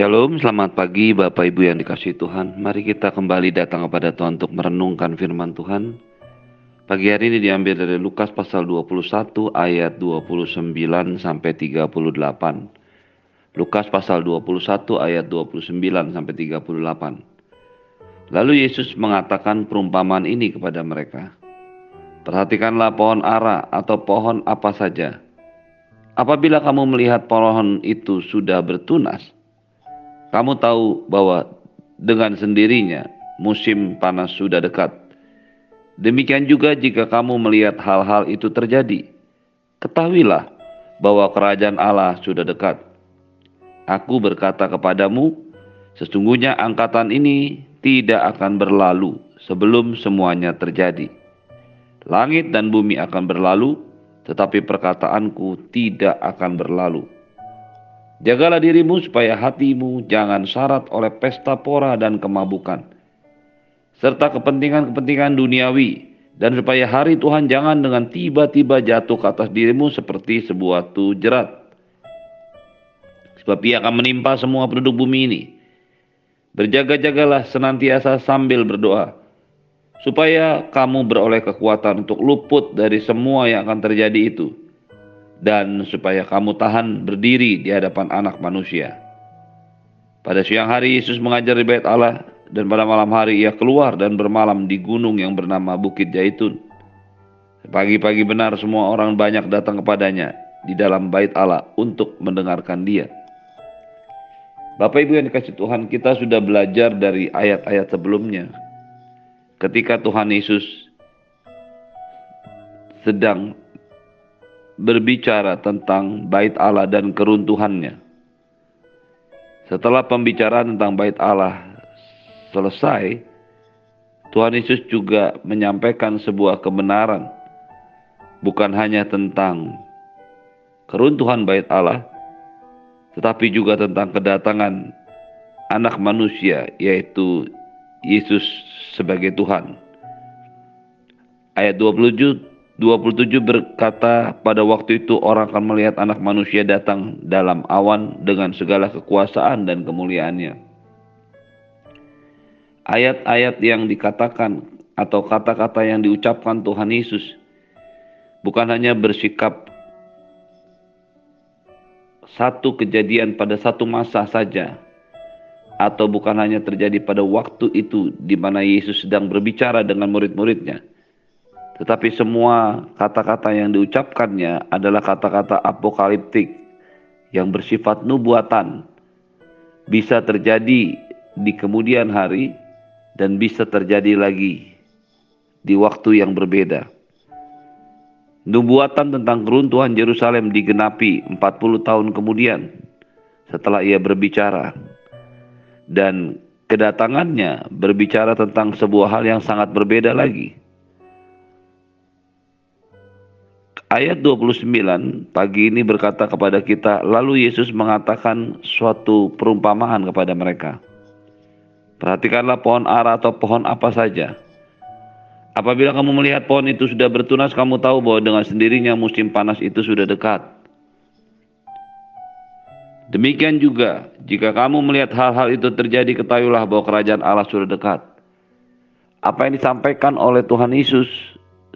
Shalom, selamat pagi Bapak Ibu yang dikasih Tuhan. Mari kita kembali datang kepada Tuhan untuk merenungkan firman Tuhan. Pagi hari ini diambil dari Lukas pasal 21 ayat 29 sampai 38. Lukas pasal 21 ayat 29 sampai 38. Lalu Yesus mengatakan perumpamaan ini kepada mereka. Perhatikanlah pohon ara atau pohon apa saja. Apabila kamu melihat pohon itu sudah bertunas, kamu tahu bahwa dengan sendirinya musim panas sudah dekat. Demikian juga jika kamu melihat hal-hal itu terjadi, ketahuilah bahwa kerajaan Allah sudah dekat. Aku berkata kepadamu, sesungguhnya angkatan ini tidak akan berlalu sebelum semuanya terjadi. Langit dan bumi akan berlalu, tetapi perkataanku tidak akan berlalu. Jagalah dirimu supaya hatimu jangan syarat oleh pesta pora dan kemabukan, serta kepentingan-kepentingan duniawi, dan supaya hari Tuhan jangan dengan tiba-tiba jatuh ke atas dirimu seperti sebuah jerat. Sebab ia akan menimpa semua penduduk bumi ini. Berjaga-jagalah senantiasa sambil berdoa, supaya kamu beroleh kekuatan untuk luput dari semua yang akan terjadi itu, dan supaya kamu tahan berdiri di hadapan Anak Manusia. Pada siang hari Yesus mengajar di Bait Allah, dan pada malam hari ia keluar dan bermalam di gunung yang bernama Bukit Jaitun. Pagi-pagi benar semua orang banyak datang kepadanya di dalam Bait Allah untuk mendengarkan dia. Bapak Ibu yang dikasih Tuhan, kita sudah belajar dari ayat-ayat sebelumnya ketika Tuhan Yesus sedang berbicara tentang bait Allah dan keruntuhannya. Setelah pembicaraan tentang bait Allah selesai, Tuhan Yesus juga menyampaikan sebuah kebenaran, bukan hanya tentang keruntuhan bait Allah, tetapi juga tentang kedatangan anak manusia, yaitu Yesus sebagai Tuhan. Ayat 27, 27 berkata, pada waktu itu orang akan melihat anak manusia datang dalam awan dengan segala kekuasaan dan kemuliaannya. Ayat-ayat yang dikatakan atau kata-kata yang diucapkan Tuhan Yesus bukan hanya bersikap satu kejadian pada satu masa saja, atau bukan hanya terjadi pada waktu itu di mana Yesus sedang berbicara dengan murid-muridnya. Tetapi semua kata-kata yang diucapkannya adalah kata-kata apokaliptik yang bersifat nubuatan. Bisa terjadi di kemudian hari dan bisa terjadi lagi di waktu yang berbeda. Nubuatan tentang keruntuhan Yerusalem digenapi 40 tahun kemudian setelah ia berbicara dan kedatangannya berbicara tentang sebuah hal yang sangat berbeda lagi. Ayat 29 pagi ini berkata kepada kita, lalu Yesus mengatakan suatu perumpamaan kepada mereka. Perhatikanlah pohon ara atau pohon apa saja. Apabila kamu melihat pohon itu sudah bertunas, kamu tahu bahwa dengan sendirinya musim panas itu sudah dekat. Demikian juga, jika kamu melihat hal-hal itu terjadi, ketahuilah bahwa kerajaan Allah sudah dekat. Apa yang disampaikan oleh Tuhan Yesus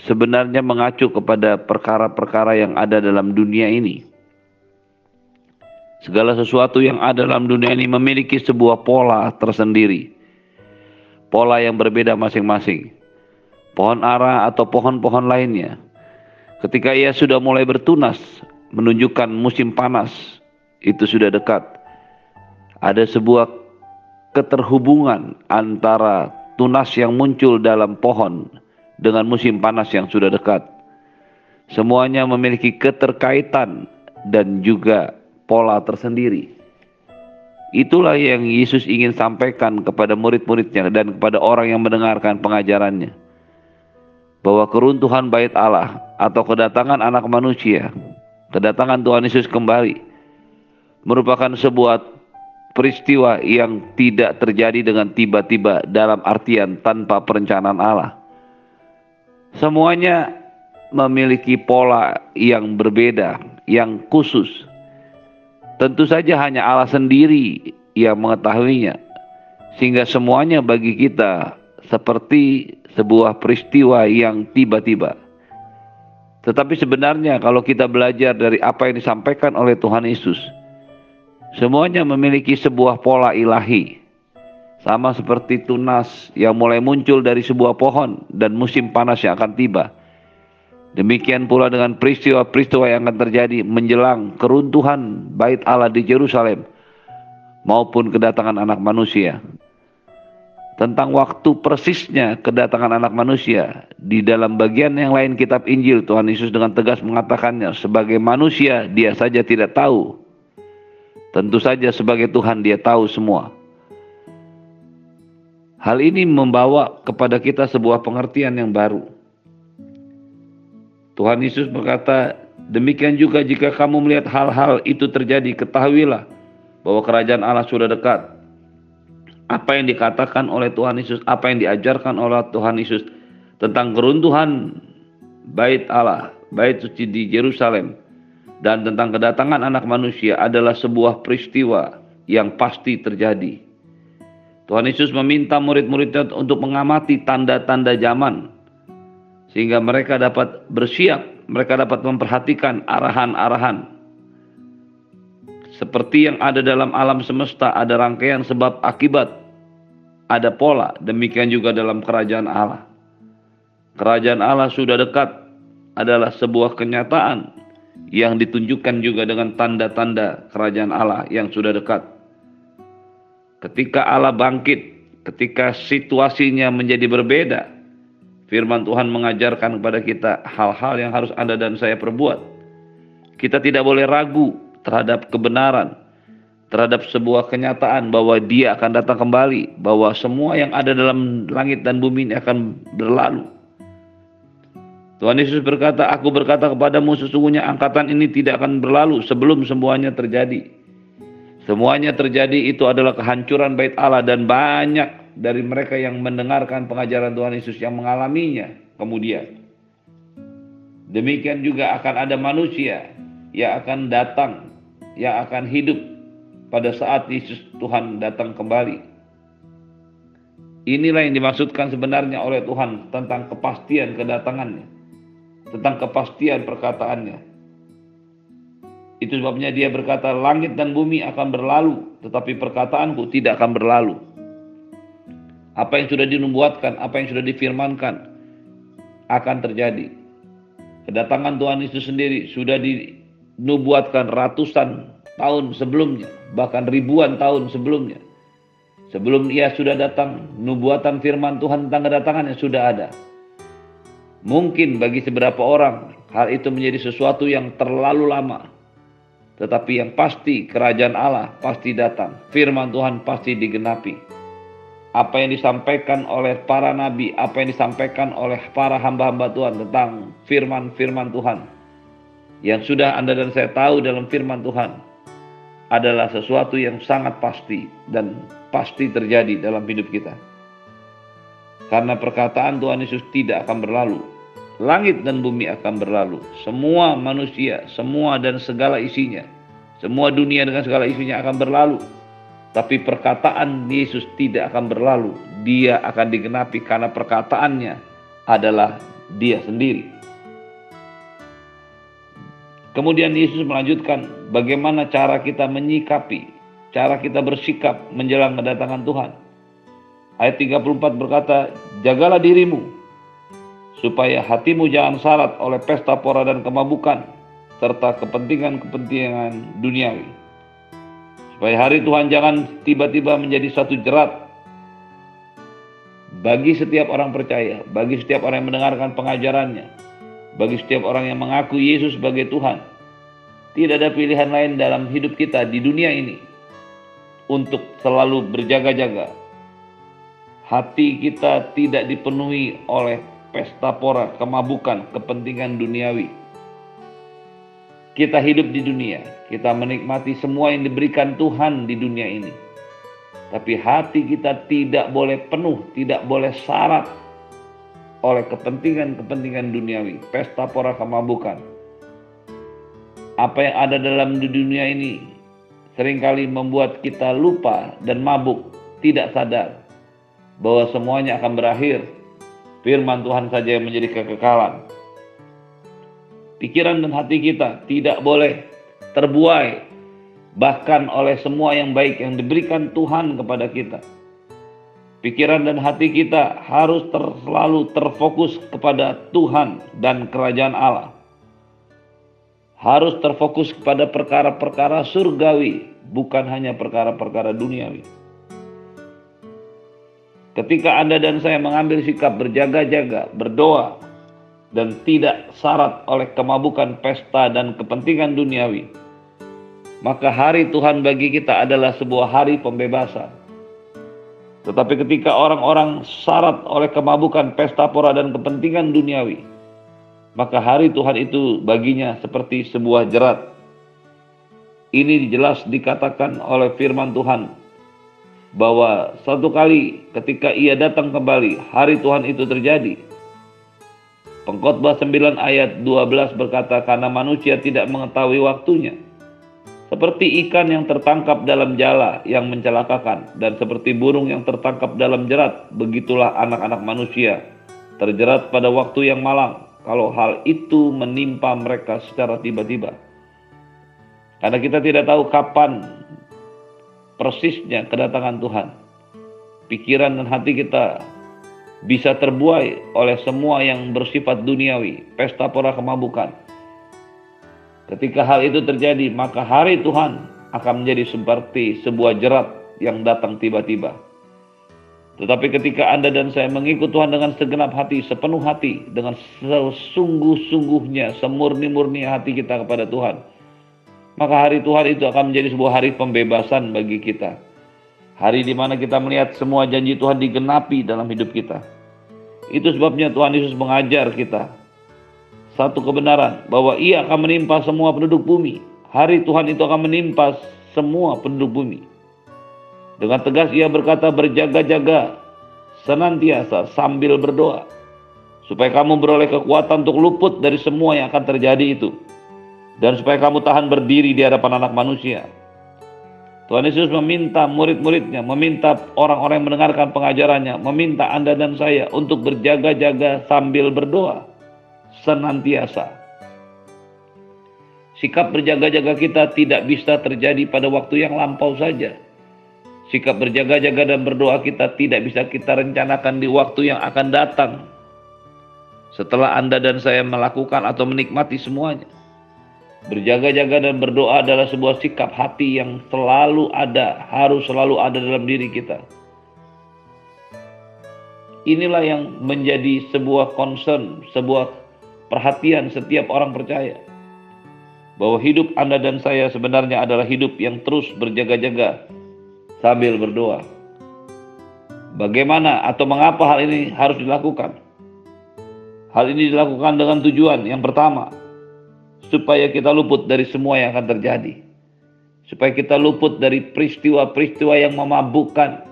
sebenarnya mengacu kepada perkara-perkara yang ada dalam dunia ini. Segala sesuatu yang ada dalam dunia ini memiliki sebuah pola tersendiri. Pola yang berbeda masing-masing. Pohon ara atau pohon-pohon lainnya. Ketika ia sudah mulai bertunas, menunjukkan musim panas, itu sudah dekat. Ada sebuah keterhubungan antara tunas yang muncul dalam pohon dengan musim panas yang sudah dekat. Semuanya memiliki keterkaitan dan juga pola tersendiri. Itulah yang Yesus ingin sampaikan kepada murid-muridnya dan kepada orang yang mendengarkan pengajarannya. Bahwa keruntuhan bait Allah atau kedatangan anak manusia, kedatangan Tuhan Yesus kembali, merupakan sebuah peristiwa yang tidak terjadi dengan tiba-tiba dalam artian tanpa perencanaan Allah. Semuanya memiliki pola yang berbeda, yang khusus. Tentu saja hanya Allah sendiri yang mengetahuinya. Sehingga semuanya bagi kita seperti sebuah peristiwa yang tiba-tiba. Tetapi sebenarnya kalau kita belajar dari apa yang disampaikan oleh Tuhan Yesus, semuanya memiliki sebuah pola ilahi. Sama seperti tunas yang mulai muncul dari sebuah pohon dan musim panas yang akan tiba. Demikian pula dengan peristiwa-peristiwa yang akan terjadi menjelang keruntuhan bait Allah di Jerusalem maupun kedatangan anak manusia tentang waktu persisnya kedatangan anak manusia. Di dalam bagian yang lain kitab Injil, Tuhan Yesus dengan tegas mengatakannya, sebagai manusia dia saja tidak tahu. Tentu saja sebagai Tuhan dia tahu semua. Hal ini membawa kepada kita sebuah pengertian yang baru. Tuhan Yesus berkata, demikian juga jika kamu melihat hal-hal itu terjadi, ketahuilah bahwa kerajaan Allah sudah dekat apa yang dikatakan oleh Tuhan Yesus, apa yang diajarkan oleh Tuhan Yesus tentang keruntuhan bait Allah, bait suci di Yerusalem dan tentang kedatangan anak manusia adalah sebuah peristiwa yang pasti terjadi. Tuhan Yesus meminta murid-muridnya untuk mengamati tanda-tanda zaman sehingga mereka dapat bersiap, mereka dapat memperhatikan arahan-arahan seperti yang ada dalam alam semesta ada rangkaian sebab akibat ada pola, demikian juga dalam kerajaan Allah. Kerajaan Allah sudah dekat adalah sebuah kenyataan yang ditunjukkan juga dengan tanda-tanda kerajaan Allah yang sudah dekat. Ketika Allah bangkit, ketika situasinya menjadi berbeda, firman Tuhan mengajarkan kepada kita hal-hal yang harus Anda dan saya perbuat. Kita tidak boleh ragu terhadap kebenaran, terhadap sebuah kenyataan bahwa dia akan datang kembali, bahwa semua yang ada dalam langit dan bumi ini akan berlalu. Tuhan Yesus berkata, aku berkata kepadamu sesungguhnya angkatan ini tidak akan berlalu sebelum semuanya terjadi. Semuanya terjadi itu adalah kehancuran bait Allah dan banyak dari mereka yang mendengarkan pengajaran Tuhan Yesus yang mengalaminya kemudian. Demikian juga akan ada manusia yang akan datang, yang akan hidup pada saat Yesus Tuhan datang kembali. Inilah yang dimaksudkan sebenarnya oleh Tuhan tentang kepastian kedatangannya, tentang kepastian perkataannya. Itu sebabnya dia berkata, langit dan bumi akan berlalu, tetapi perkataanku tidak akan berlalu. Apa yang sudah dinubuatkan, apa yang sudah difirmankan, akan terjadi. Kedatangan Tuhan Yesus sendiri sudah dinubuatkan ratusan tahun sebelumnya, bahkan ribuan tahun sebelumnya. Sebelum ia sudah datang, nubuatan firman Tuhan tentang kedatangannya sudah ada. Mungkin bagi beberapa orang hal itu menjadi sesuatu yang terlalu lama. Tetapi yang pasti kerajaan Allah pasti datang. Firman Tuhan pasti digenapi. Apa yang disampaikan oleh para nabi, apa yang disampaikan oleh para hamba-hamba Tuhan tentang firman-firman Tuhan. Yang sudah Anda dan saya tahu dalam firman Tuhan adalah sesuatu yang sangat pasti dan pasti terjadi dalam hidup kita. Karena perkataan Tuhan Yesus tidak akan berlalu. Langit dan bumi akan berlalu. Semua manusia, semua dan segala isinya. Semua dunia dengan segala isinya akan berlalu. Tapi perkataan Yesus tidak akan berlalu. Dia akan digenapi karena perkataannya adalah dia sendiri. Kemudian Yesus melanjutkan bagaimana cara kita menyikapi, cara kita bersikap menjelang kedatangan Tuhan. Ayat 34 berkata, jagalah dirimu supaya hatimu jangan syarat oleh pesta pora dan kemabukan serta kepentingan-kepentingan duniawi. Supaya hari Tuhan jangan tiba-tiba menjadi satu jerat bagi setiap orang percaya, bagi setiap orang yang mendengarkan pengajarannya, bagi setiap orang yang mengaku Yesus sebagai Tuhan. Tidak ada pilihan lain dalam hidup kita di dunia ini untuk selalu berjaga-jaga. Hati kita tidak dipenuhi oleh pesta pora, kemabukan, kepentingan duniawi. Kita hidup di dunia, kita menikmati semua yang diberikan Tuhan di dunia ini. Tapi hati kita tidak boleh penuh, tidak boleh syarat oleh kepentingan-kepentingan duniawi, pesta pora kemabukan. Apa yang ada dalam dunia ini sering kali membuat kita lupa dan mabuk, tidak sadar bahwa semuanya akan berakhir. Firman Tuhan saja yang menjadi kekekalan. Pikiran dan hati kita tidak boleh terbuai bahkan oleh semua yang baik yang diberikan Tuhan kepada kita. Pikiran dan hati kita harus ter, selalu terfokus kepada Tuhan dan kerajaan Allah. Harus terfokus kepada perkara-perkara surgawi, bukan hanya perkara-perkara duniawi. Ketika Anda dan saya mengambil sikap berjaga-jaga, berdoa, dan tidak syarat oleh kemabukan pesta dan kepentingan duniawi, maka hari Tuhan bagi kita adalah sebuah hari pembebasan. Tetapi ketika orang-orang syarat oleh kemabukan pesta pora dan kepentingan duniawi, maka hari Tuhan itu baginya seperti sebuah jerat. Ini jelas dikatakan oleh firman Tuhan bahwa satu kali ketika ia datang kembali, hari Tuhan itu terjadi. Pengkhotbah 9 ayat 12 berkata, karena manusia tidak mengetahui waktunya. Seperti ikan yang tertangkap dalam jala yang mencelakakan, dan seperti burung yang tertangkap dalam jerat, begitulah anak-anak manusia terjerat pada waktu yang malang, kalau hal itu menimpa mereka secara tiba-tiba. Karena kita tidak tahu kapan persisnya kedatangan Tuhan. Pikiran dan hati kita bisa terbuai oleh semua yang bersifat duniawi, pesta pora kemabukan. Ketika hal itu terjadi, maka hari Tuhan akan menjadi seperti sebuah jerat yang datang tiba-tiba. Tetapi ketika Anda dan saya mengikut Tuhan dengan segenap hati, sepenuh hati, dengan sesungguh-sungguhnya, semurni-murni hati kita kepada Tuhan, maka hari Tuhan itu akan menjadi sebuah hari pembebasan bagi kita. Hari di mana kita melihat semua janji Tuhan digenapi dalam hidup kita. Itu sebabnya Tuhan Yesus mengajar kita satu kebenaran bahwa ia akan menimpa semua penduduk bumi. Hari Tuhan itu akan menimpa semua penduduk bumi. Dengan tegas ia berkata berjaga-jaga senantiasa sambil berdoa supaya kamu beroleh kekuatan untuk luput dari semua yang akan terjadi itu dan supaya kamu tahan berdiri di hadapan anak manusia. Tuhan Yesus meminta murid-muridnya, meminta orang-orang yang mendengarkan pengajarannya, meminta Anda dan saya untuk berjaga-jaga sambil berdoa senantiasa. Sikap berjaga-jaga kita tidak bisa terjadi pada waktu yang lampau saja. Sikap berjaga-jaga dan berdoa kita tidak bisa kita rencanakan di waktu yang akan datang. Setelah Anda dan saya melakukan atau menikmati semuanya. Berjaga-jaga dan berdoa adalah sebuah sikap hati yang selalu ada, harus selalu ada dalam diri kita. Inilah yang menjadi sebuah concern, sebuah perhatian setiap orang percaya. Bahwa hidup Anda dan saya sebenarnya adalah hidup yang terus berjaga-jaga sambil berdoa. Bagaimana atau mengapa hal ini harus dilakukan? Hal ini dilakukan dengan tujuan yang pertama, supaya kita luput dari semua yang akan terjadi. Supaya kita luput dari peristiwa-peristiwa yang memabukkan,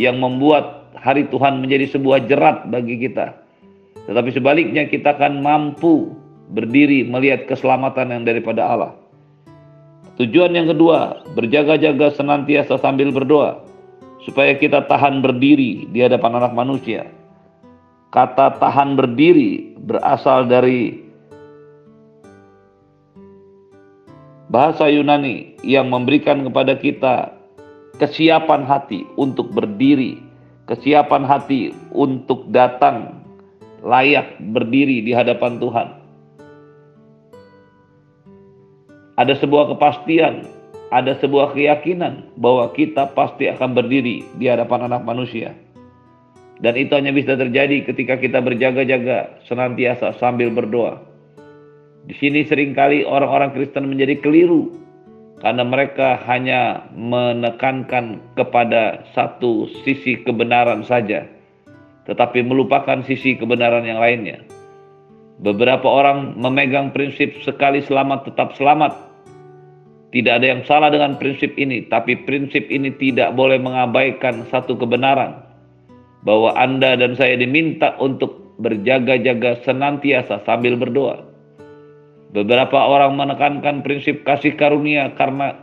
yang membuat hari Tuhan menjadi sebuah jerat bagi kita. Tetapi sebaliknya kita akan mampu berdiri melihat keselamatan yang daripada Allah. Tujuan yang kedua, berjaga-jaga senantiasa sambil berdoa supaya kita tahan berdiri di hadapan anak manusia. Kata tahan berdiri berasal dari bahasa Yunani yang memberikan kepada kita kesiapan hati untuk berdiri, kesiapan hati untuk datang layak berdiri di hadapan Tuhan. Ada sebuah kepastian, ada sebuah keyakinan bahwa kita pasti akan berdiri di hadapan anak manusia. Dan itu hanya bisa terjadi ketika kita berjaga-jaga senantiasa sambil berdoa. Di sini sering kali orang-orang Kristen menjadi keliru karena mereka hanya menekankan kepada satu sisi kebenaran saja, tetapi melupakan sisi kebenaran yang lainnya. Beberapa orang memegang prinsip sekali selamat tetap selamat. Tidak ada yang salah dengan prinsip ini, tapi prinsip ini tidak boleh mengabaikan satu kebenaran bahwa Anda dan saya diminta untuk berjaga-jaga senantiasa sambil berdoa. Beberapa orang menekankan prinsip kasih karunia karena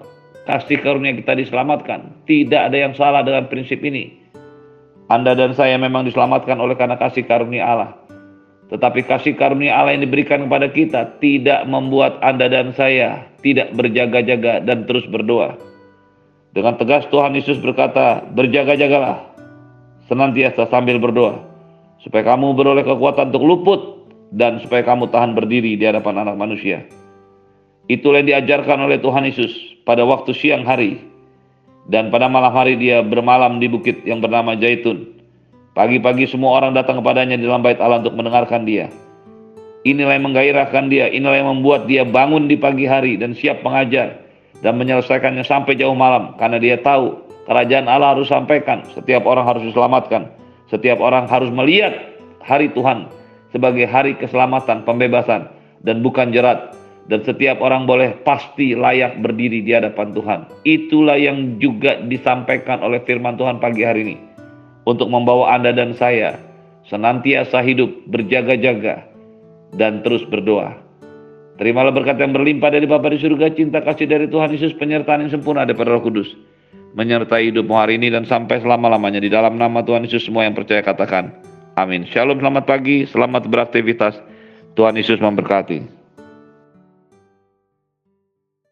kasih karunia kita diselamatkan. Tidak ada yang salah dengan prinsip ini. Anda dan saya memang diselamatkan oleh karena kasih karunia Allah. Tetapi kasih karunia Allah yang diberikan kepada kita tidak membuat Anda dan saya tidak berjaga-jaga dan terus berdoa. Dengan tegas Tuhan Yesus berkata, berjaga-jagalah, senantiasa sambil berdoa, supaya kamu beroleh kekuatan untuk luput dan supaya kamu tahan berdiri di hadapan anak manusia. Itulah yang diajarkan oleh Tuhan Yesus pada waktu siang hari dan pada malam hari dia bermalam di bukit yang bernama Jaitun. Pagi-pagi semua orang datang kepadanya di dalam bait Allah untuk mendengarkan dia. Inilah yang menggairahkan dia, inilah yang membuat dia bangun di pagi hari dan siap mengajar dan menyelesaikannya sampai jauh malam karena dia tahu kerajaan Allah harus sampaikan, setiap orang harus diselamatkan, setiap orang harus melihat hari Tuhan sebagai hari keselamatan, pembebasan dan bukan jerat dan setiap orang boleh pasti layak berdiri di hadapan Tuhan. Itulah yang juga disampaikan oleh firman Tuhan pagi hari ini. Untuk membawa Anda dan saya senantiasa hidup berjaga-jaga dan terus berdoa. Terimalah berkat yang berlimpah dari Bapa di surga, cinta kasih dari Tuhan Yesus, penyertaan yang sempurna daripada Roh Kudus. Menyertai hidupmu hari ini dan sampai selama-lamanya di dalam nama Tuhan Yesus semua yang percaya katakan. Amin. Shalom, selamat pagi, selamat beraktivitas. Tuhan Yesus memberkati.